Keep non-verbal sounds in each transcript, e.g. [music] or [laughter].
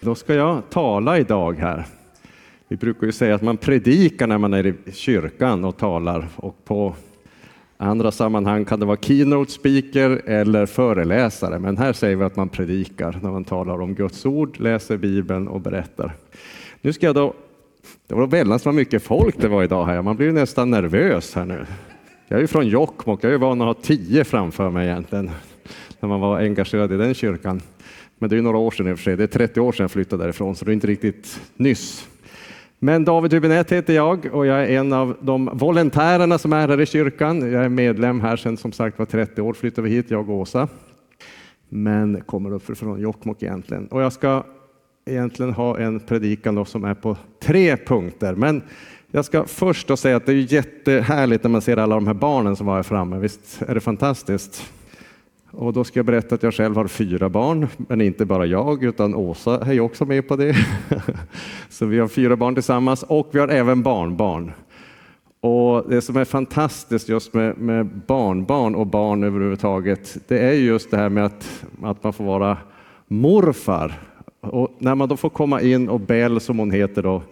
Då ska jag tala idag här. Vi brukar ju säga att man predikar när man är i kyrkan och talar och på andra sammanhang kan det vara keynote speaker eller föreläsare, men här säger vi att man predikar när man talar om Guds ord, läser Bibeln och berättar. Nu ska jag då, det var väldigt vad mycket folk det var idag här, man blir nästan nervös här nu. Jag är ju från Jokkmokk, jag är van att ha tio framför mig egentligen, när man var engagerad i den kyrkan. Men det är några år sedan i och för sig, det är 30 år sedan jag flyttade därifrån, så det är inte riktigt nyss. Men David Hübinette heter jag och jag är en av de volontärerna som är här i kyrkan. Jag är medlem här sedan som sagt var 30 år, flyttade vi hit, jag och Åsa. Men kommer upp från Jokkmokk egentligen. Och jag ska egentligen ha en predikan som är på tre punkter. Men jag ska först då säga att det är jättehärligt när man ser alla de här barnen som var här framme. Visst är det fantastiskt? Och då ska jag berätta att jag själv har fyra barn, men inte bara jag, utan Åsa är ju också med på det. [laughs] Så vi har fyra barn tillsammans och vi har även barnbarn. Och det som är fantastiskt just med, med barnbarn och barn överhuvudtaget, det är just det här med att, att man får vara morfar. Och när man då får komma in och Bell som hon heter då,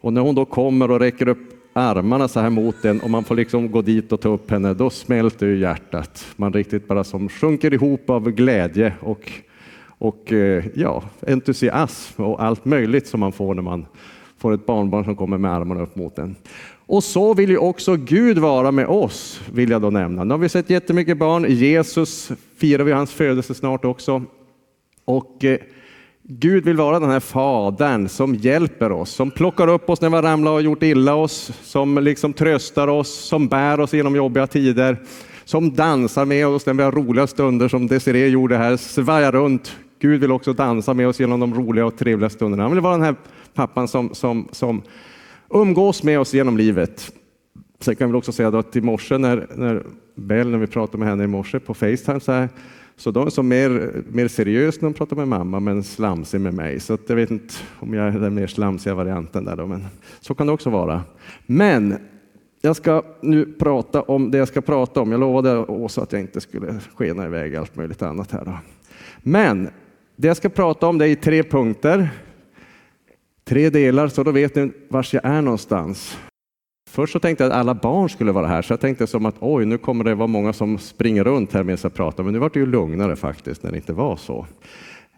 och när hon då kommer och räcker upp armarna så här mot den och man får liksom gå dit och ta upp henne, då smälter ju hjärtat. Man riktigt bara som sjunker ihop av glädje och, och eh, ja, entusiasm och allt möjligt som man får när man får ett barnbarn som kommer med armarna upp mot en. Och så vill ju också Gud vara med oss, vill jag då nämna. Nu har vi sett jättemycket barn. Jesus firar vi hans födelse snart också. Och eh, Gud vill vara den här fadern som hjälper oss, som plockar upp oss när vi har ramlat och gjort illa oss, som liksom tröstar oss, som bär oss genom jobbiga tider, som dansar med oss när vi har roliga stunder som Desiree gjorde här, svajar runt. Gud vill också dansa med oss genom de roliga och trevliga stunderna. Han vill vara den här pappan som, som, som umgås med oss genom livet. Sen kan vi också säga att i morse när, när Bell, när vi pratade med henne i morse på Facetime, så här, så de är som mer, mer seriös när de pratar med mamma, men slamsig med mig. Så jag vet inte om jag är den mer slamsiga varianten där då, men så kan det också vara. Men jag ska nu prata om det jag ska prata om. Jag lovade Åsa att jag inte skulle skena iväg allt möjligt annat här. Då. Men det jag ska prata om det är i tre punkter. Tre delar, så då vet ni var jag är någonstans. Först så tänkte jag att alla barn skulle vara här, så jag tänkte som att oj, nu kommer det vara många som springer runt här medan jag pratar, men nu var det ju lugnare faktiskt när det inte var så.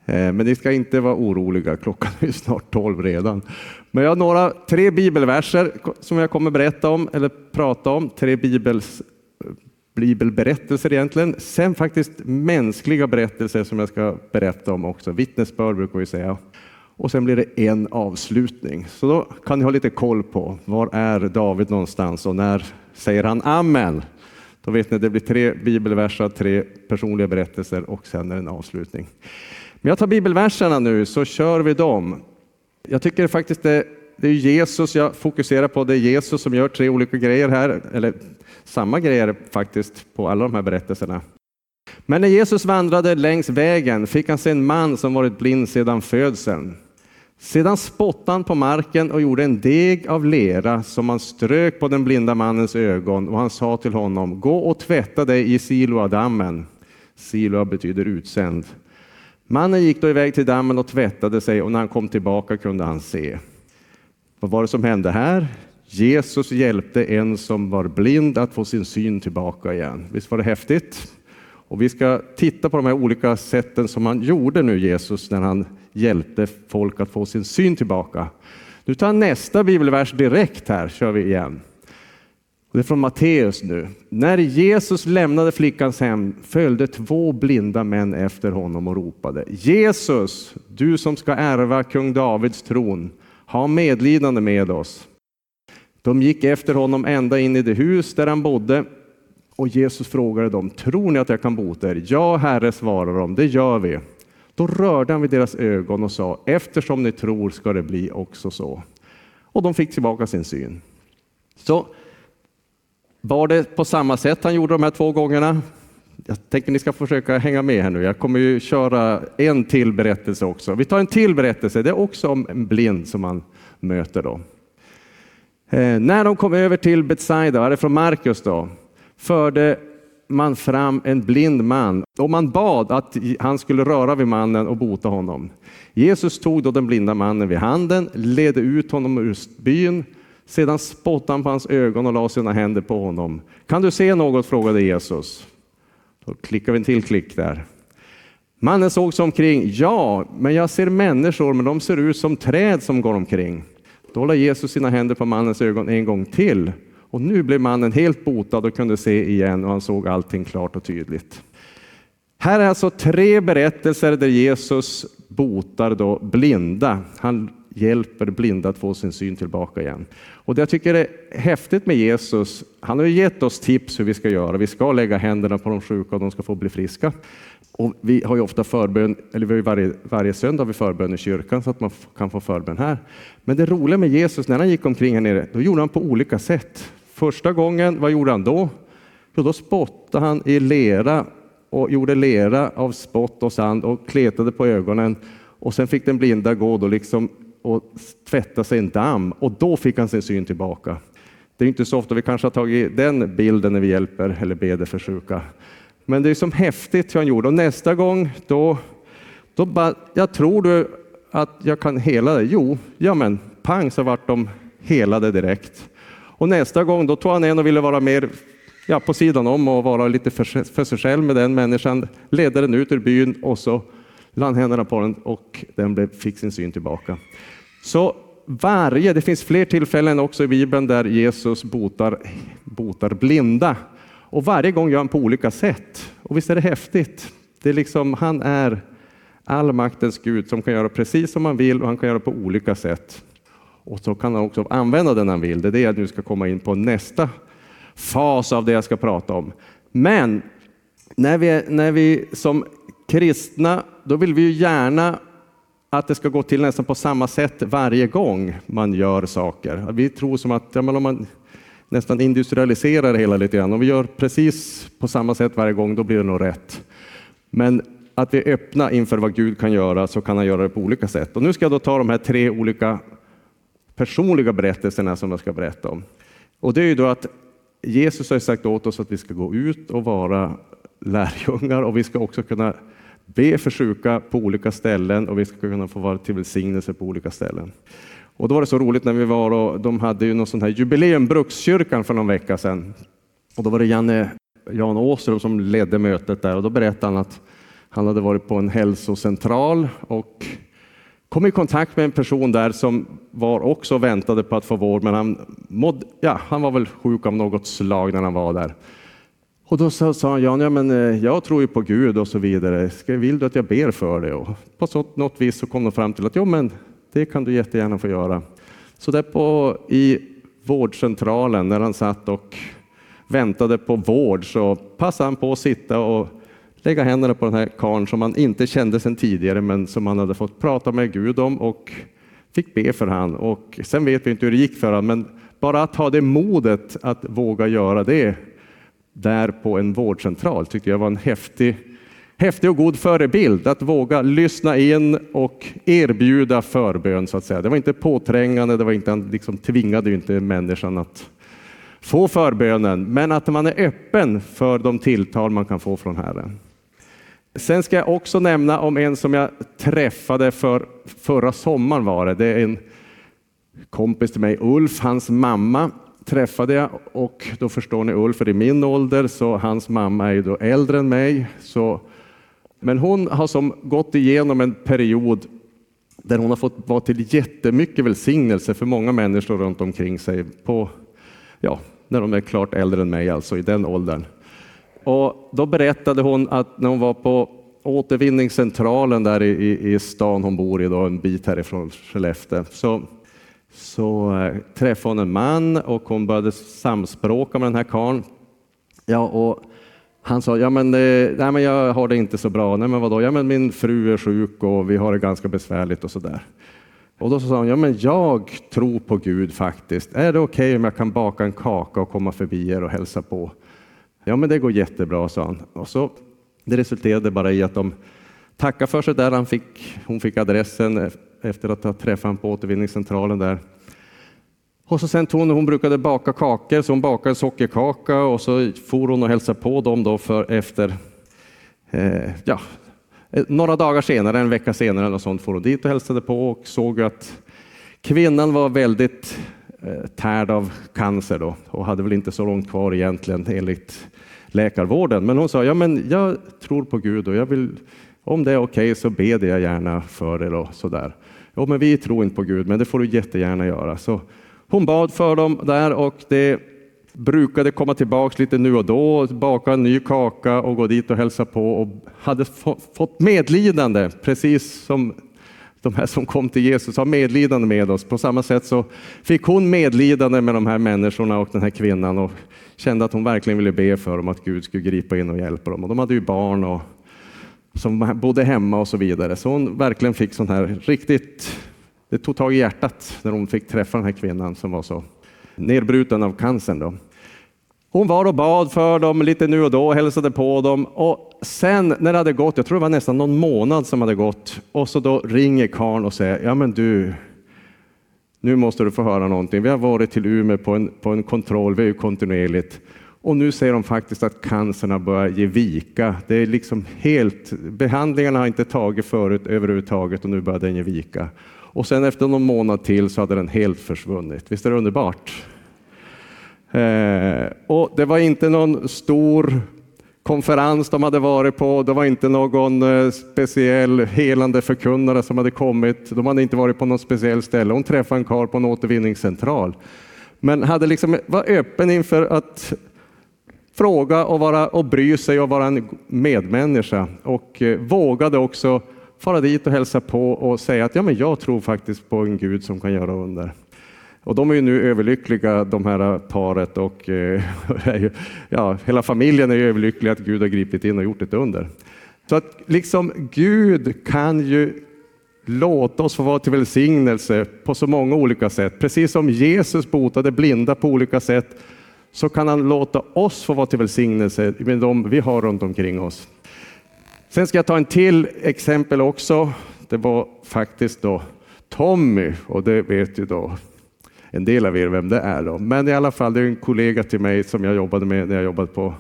Eh, men ni ska inte vara oroliga, klockan är snart tolv redan. Men jag har några, tre bibelverser som jag kommer berätta om, eller prata om, tre bibels, bibelberättelser egentligen. Sen faktiskt mänskliga berättelser som jag ska berätta om också, vittnesbörd brukar vi säga och sen blir det en avslutning. Så då kan ni ha lite koll på var är David någonstans och när säger han amen? Då vet ni, det blir tre bibelverser, tre personliga berättelser och sen är det en avslutning. Men jag tar bibelverserna nu så kör vi dem. Jag tycker faktiskt det, det är Jesus jag fokuserar på. Det är Jesus som gör tre olika grejer här, eller samma grejer faktiskt på alla de här berättelserna. Men när Jesus vandrade längs vägen fick han se en man som varit blind sedan födseln. Sedan spottade han på marken och gjorde en deg av lera som han strök på den blinda mannens ögon och han sa till honom, gå och tvätta dig i Siloadammen. Siloa betyder utsänd. Mannen gick då iväg till dammen och tvättade sig och när han kom tillbaka kunde han se. Vad var det som hände här? Jesus hjälpte en som var blind att få sin syn tillbaka igen. Visst var det häftigt? Och vi ska titta på de här olika sätten som han gjorde nu, Jesus, när han hjälpte folk att få sin syn tillbaka. Nu tar nästa bibelvers direkt här, kör vi igen. Det är från Matteus nu. När Jesus lämnade flickans hem följde två blinda män efter honom och ropade Jesus, du som ska ärva kung Davids tron, ha medlidande med oss. De gick efter honom ända in i det hus där han bodde och Jesus frågade dem, tror ni att jag kan bota er? Ja, Herre, svarade de, det gör vi. Då rörde han vid deras ögon och sa, eftersom ni tror ska det bli också så. Och de fick tillbaka sin syn. Så var det på samma sätt han gjorde de här två gångerna? Jag tänker ni ska försöka hänga med här nu. Jag kommer ju köra en till berättelse också. Vi tar en till berättelse. Det är också om en blind som man möter då. Eh, när de kom över till Betsaida, är det från Markus då, förde man fram en blind man och man bad att han skulle röra vid mannen och bota honom. Jesus tog då den blinda mannen vid handen, ledde ut honom ur byn. Sedan spottade han på hans ögon och la sina händer på honom. Kan du se något? frågade Jesus. Då klickar vi en till klick där. Mannen såg sig omkring. Ja, men jag ser människor, men de ser ut som träd som går omkring. Då lade Jesus sina händer på mannens ögon en gång till och nu blev mannen helt botad och kunde se igen och han såg allting klart och tydligt. Här är alltså tre berättelser där Jesus botar då blinda. Han hjälper blinda att få sin syn tillbaka igen. Och det jag tycker är häftigt med Jesus, han har gett oss tips hur vi ska göra. Vi ska lägga händerna på de sjuka och de ska få bli friska. Och vi har ju ofta förbön, eller vi varje, varje söndag har vi förbön i kyrkan så att man kan få förbön här. Men det roliga med Jesus, när han gick omkring här nere, då gjorde han på olika sätt. Första gången, vad gjorde han då? Jo, då spottade han i lera och gjorde lera av spott och sand och kletade på ögonen. Och sen fick den blinda gå då liksom och tvätta sig en damm och då fick han sin syn tillbaka. Det är inte så ofta vi kanske har tagit den bilden när vi hjälper eller beder för sjuka. Men det är som häftigt hur han gjorde och nästa gång då, då bara, jag tror du att jag kan hela det? Jo, ja men pang så vart de helade direkt. Och nästa gång då tog han en och ville vara mer ja, på sidan om och vara lite för, för sig själv med den människan, ledde den ut ur byn och så la han händerna på den och den blev, fick sin syn tillbaka. Så varje, det finns fler tillfällen också i Bibeln där Jesus botar, botar blinda. Och varje gång gör han på olika sätt. Och visst är det häftigt? Det är liksom, han är allmaktens Gud som kan göra precis som han vill och han kan göra på olika sätt. Och så kan han också använda den han vill. Det är det jag nu ska komma in på nästa fas av det jag ska prata om. Men när vi, när vi som kristna, då vill vi ju gärna att det ska gå till nästan på samma sätt varje gång man gör saker. Vi tror som att ja, om man nästan industrialiserar det hela lite grann, om vi gör precis på samma sätt varje gång, då blir det nog rätt. Men att vi är öppna inför vad Gud kan göra så kan han göra det på olika sätt. Och nu ska jag då ta de här tre olika personliga berättelserna som jag ska berätta om. Och det är ju då att Jesus har sagt åt oss att vi ska gå ut och vara lärjungar och vi ska också kunna be för sjuka på olika ställen och vi ska kunna få vara till välsignelse på olika ställen. Och då var det så roligt när vi var och de hade ju någon sån här jubileum, Brukskyrkan, för någon vecka sedan. Och då var det Janne, Jan Åström som ledde mötet där och då berättade han att han hade varit på en hälsocentral och kom i kontakt med en person där som var också och väntade på att få vård, men han, mådde, ja, han var väl sjuk av något slag när han var där. Och då sa, sa han, Jan, ja, men eh, jag tror ju på Gud och så vidare. Ska, vill du att jag ber för det? Och på så, något vis så kom de fram till att jo, men det kan du jättegärna få göra. Så där på, i vårdcentralen när han satt och väntade på vård så passade han på att sitta och lägga händerna på den här karln som han inte kände sedan tidigare men som han hade fått prata med Gud om och fick be för han. Och sen vet vi inte hur det gick för honom, men bara att ha det modet att våga göra det där på en vårdcentral tyckte jag var en häftig, häftig och god förebild. Att våga lyssna in och erbjuda förbön så att säga. Det var inte påträngande, det var inte, liksom tvingade inte människan att få förbönen, men att man är öppen för de tilltal man kan få från Herren. Sen ska jag också nämna om en som jag träffade för förra sommaren var det. Det är en kompis till mig, Ulf, hans mamma träffade jag och då förstår ni Ulf är i min ålder så hans mamma är ju då äldre än mig. Så, men hon har som gått igenom en period där hon har fått vara till jättemycket välsignelse för många människor runt omkring sig på, ja, när de är klart äldre än mig, alltså i den åldern. Och då berättade hon att när hon var på återvinningscentralen där i, i stan hon bor i, då, en bit härifrån Skellefteå, så, så äh, träffade hon en man och hon började samspråka med den här karln. Ja, och han sa, ja men, eh, nej, men jag har det inte så bra. Nej men vadå, ja men min fru är sjuk och vi har det ganska besvärligt och så där. Och då sa hon, ja men jag tror på Gud faktiskt. Är det okej okay om jag kan baka en kaka och komma förbi er och hälsa på? Ja men det går jättebra, sa han. Och så, det resulterade bara i att de tackade för sig där. Han fick, hon fick adressen efter att ha träffat honom på återvinningscentralen där. Och så sen tog hon, hon brukade baka kakor, så hon bakade sockerkaka och så for hon och hälsade på dem då för efter, eh, ja, eh, några dagar senare, en vecka senare eller sånt, for hon dit och hälsade på och såg att kvinnan var väldigt Eh, tärd av cancer då och hade väl inte så långt kvar egentligen enligt läkarvården. Men hon sa, ja men jag tror på Gud och jag vill, om det är okej okay, så ber jag gärna för er och sådär. Jo, men vi tror inte på Gud, men det får du jättegärna göra. Så hon bad för dem där och det brukade komma tillbaks lite nu och då, baka en ny kaka och gå dit och hälsa på och hade fått medlidande, precis som de här som kom till Jesus har medlidande med oss. På samma sätt så fick hon medlidande med de här människorna och den här kvinnan och kände att hon verkligen ville be för dem att Gud skulle gripa in och hjälpa dem. Och de hade ju barn och som bodde hemma och så vidare. Så hon verkligen fick sån här riktigt, det tog tag i hjärtat när hon fick träffa den här kvinnan som var så nedbruten av cancern. Då. Hon var och bad för dem lite nu och då, hälsade på dem och sen när det hade gått, jag tror det var nästan någon månad som hade gått och så då ringer karn och säger, ja men du, nu måste du få höra någonting. Vi har varit till Umeå på en, på en kontroll, vi är ju kontinuerligt och nu säger de faktiskt att cancern börjar ge vika. Det är liksom helt, behandlingarna har inte tagit förut överhuvudtaget och nu börjar den ge vika. Och sen efter någon månad till så hade den helt försvunnit. Visst är det underbart? Eh, och det var inte någon stor konferens de hade varit på. Det var inte någon eh, speciell helande förkunnare som hade kommit. De hade inte varit på något speciellt ställe. Hon träffade en karl på en återvinningscentral. Men hade liksom, var öppen inför att fråga och, vara, och bry sig och vara en medmänniska och eh, vågade också fara dit och hälsa på och säga att ja, men jag tror faktiskt på en Gud som kan göra under. Och de är ju nu överlyckliga de här paret och eh, [laughs] ja, hela familjen är ju överlycklig att Gud har gripit in och gjort ett under. Så att liksom Gud kan ju låta oss få vara till välsignelse på så många olika sätt. Precis som Jesus botade blinda på olika sätt så kan han låta oss få vara till välsignelse med de vi har runt omkring oss. Sen ska jag ta en till exempel också. Det var faktiskt då Tommy och det vet ju då en del av er vem det är. Då. Men i alla fall, det är en kollega till mig som jag jobbade med när jag jobbade på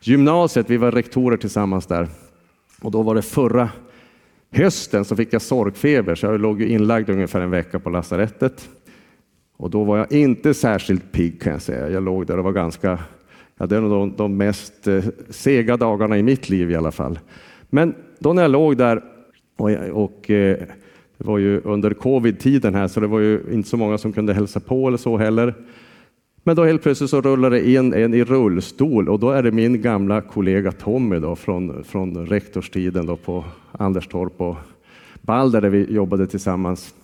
gymnasiet. Vi var rektorer tillsammans där och då var det förra hösten så fick jag sorgfeber så jag låg inlagd ungefär en vecka på lasarettet. Och då var jag inte särskilt pigg kan jag säga. Jag låg där och var ganska, ja, det är nog de, de mest eh, sega dagarna i mitt liv i alla fall. Men då när jag låg där och, och eh, det var ju under covid-tiden här så det var ju inte så många som kunde hälsa på eller så heller. Men då helt plötsligt så rullar det in en i rullstol och då är det min gamla kollega Tommy då från, från rektorstiden då på Anderstorp och Balder där vi jobbade tillsammans.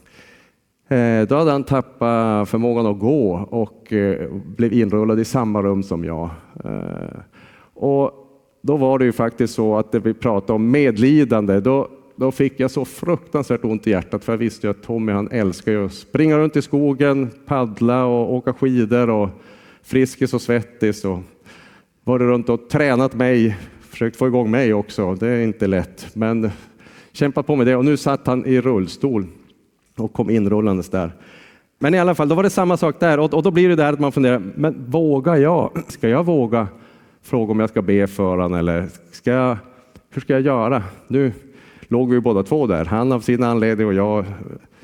Eh, då hade han tappat förmågan att gå och eh, blev inrullad i samma rum som jag. Eh, och då var det ju faktiskt så att det vi pratade om medlidande, då, då fick jag så fruktansvärt ont i hjärtat för jag visste ju att Tommy han älskar ju att springa runt i skogen, paddla och åka skidor och Friskis och Svettis och varit runt och tränat mig, försökt få igång mig också. Det är inte lätt, men kämpat på med det och nu satt han i rullstol och kom inrullandes där. Men i alla fall, då var det samma sak där och, och då blir det där att man funderar, men vågar jag? Ska jag våga fråga om jag ska be för honom eller ska jag, hur ska jag göra? Nu låg vi båda två där, han av sin anledning och jag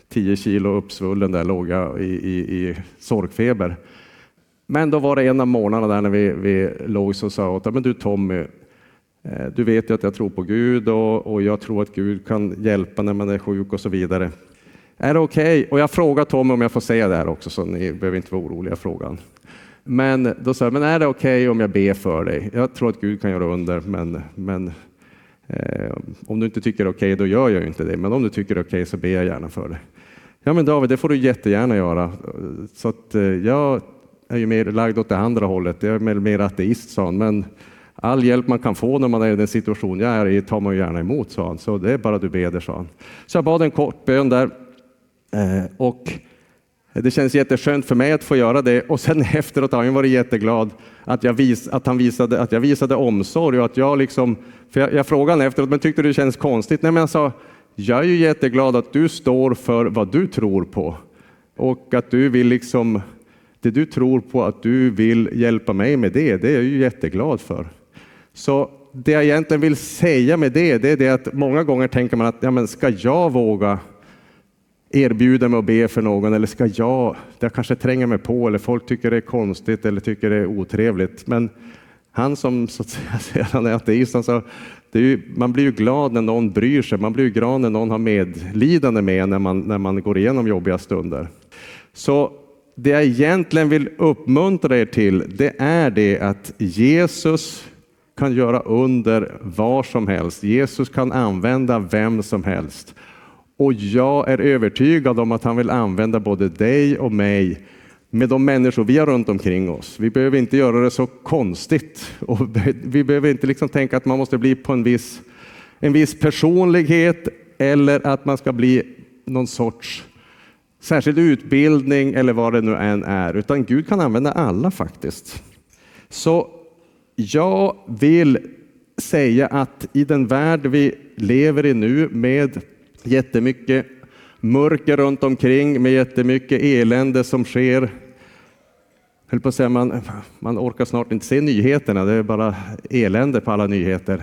10 kilo uppsvullen där låg jag i, i, i sorgfeber. Men då var det en av morgnarna där när vi, vi låg så sa jag åt men du Tommy, eh, du vet ju att jag tror på Gud och, och jag tror att Gud kan hjälpa när man är sjuk och så vidare. Är det okej? Okay? Och jag frågar Tommy om jag får säga det här också, så ni behöver inte vara oroliga frågan. Men då sa jag, men är det okej okay om jag ber för dig? Jag tror att Gud kan göra under, men, men eh, om du inte tycker det är okej, okay, då gör jag inte det. Men om du tycker det är okej okay, så ber jag gärna för det. Ja, men David, det får du jättegärna göra. Så att, eh, jag är ju mer lagd åt det andra hållet. Jag är mer ateist, sa han. Men all hjälp man kan få när man är i den situation jag är i tar man ju gärna emot, sa han. Så det är bara du beder, sa han. Så jag bad en kort bön där Eh, och det känns jätteskönt för mig att få göra det och sen [laughs] efteråt har han varit jätteglad att, jag vis, att, han visade, att jag visade omsorg och att jag liksom, för jag, jag frågade honom efteråt, men tyckte det känns konstigt? Nej, men jag sa, jag är ju jätteglad att du står för vad du tror på och att du vill liksom, det du tror på att du vill hjälpa mig med det, det är jag ju jätteglad för. Så det jag egentligen vill säga med det, det är det att många gånger tänker man att ja, men ska jag våga erbjuda mig att be för någon eller ska jag, jag kanske tränger mig på eller folk tycker det är konstigt eller tycker det är otrevligt. Men han som så att säga, [laughs] sedan är ateist, han sa, ju, man blir ju glad när någon bryr sig, man blir ju glad när någon har medlidande med när man, när man går igenom jobbiga stunder. Så det jag egentligen vill uppmuntra er till, det är det att Jesus kan göra under var som helst. Jesus kan använda vem som helst. Och jag är övertygad om att han vill använda både dig och mig med de människor vi har runt omkring oss. Vi behöver inte göra det så konstigt och vi behöver inte liksom tänka att man måste bli på en viss, en viss personlighet eller att man ska bli någon sorts särskild utbildning eller vad det nu än är, utan Gud kan använda alla faktiskt. Så jag vill säga att i den värld vi lever i nu med jättemycket mörker runt omkring med jättemycket elände som sker. Höll på att säga, man, man orkar snart inte se nyheterna, det är bara elände på alla nyheter.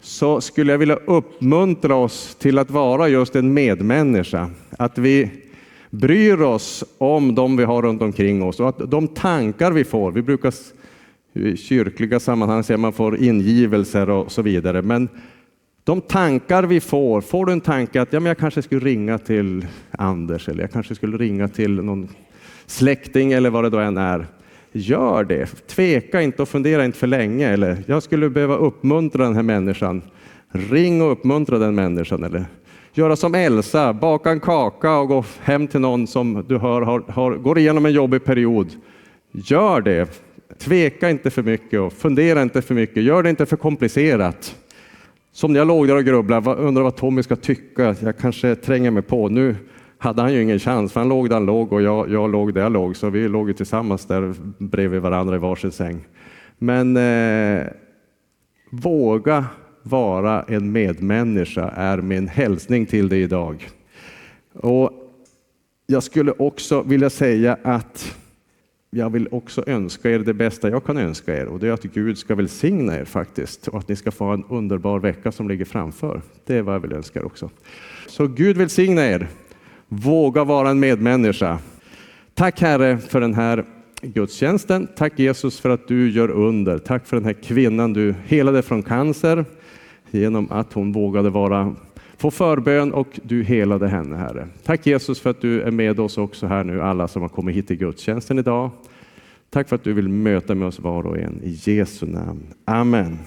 Så skulle jag vilja uppmuntra oss till att vara just en medmänniska. Att vi bryr oss om de vi har runt omkring oss och att de tankar vi får, vi brukar i kyrkliga sammanhang säga att man får ingivelser och så vidare, men de tankar vi får, får du en tanke att ja, men jag kanske skulle ringa till Anders eller jag kanske skulle ringa till någon släkting eller vad det då än är. Gör det. Tveka inte och fundera inte för länge. Eller jag skulle behöva uppmuntra den här människan. Ring och uppmuntra den människan. Eller göra som Elsa, baka en kaka och gå hem till någon som du hör har, har, går igenom en jobbig period. Gör det. Tveka inte för mycket och fundera inte för mycket. Gör det inte för komplicerat. Som när jag låg där och grubblade, undrar vad Tommy ska tycka, jag kanske tränger mig på. Nu hade han ju ingen chans, för han låg där han låg och jag, jag låg där jag låg, så vi låg tillsammans där bredvid varandra i varsin säng. Men eh, våga vara en medmänniska är min hälsning till dig idag. Och jag skulle också vilja säga att jag vill också önska er det bästa jag kan önska er och det är att Gud ska välsigna er faktiskt och att ni ska få en underbar vecka som ligger framför. Det är vad jag vill önska er också. Så Gud välsigna er. Våga vara en medmänniska. Tack Herre för den här gudstjänsten. Tack Jesus för att du gör under. Tack för den här kvinnan du helade från cancer genom att hon vågade vara få förbön och du helade henne, Herre. Tack Jesus för att du är med oss också här nu, alla som har kommit hit till gudstjänsten idag. Tack för att du vill möta med oss var och en. I Jesu namn. Amen.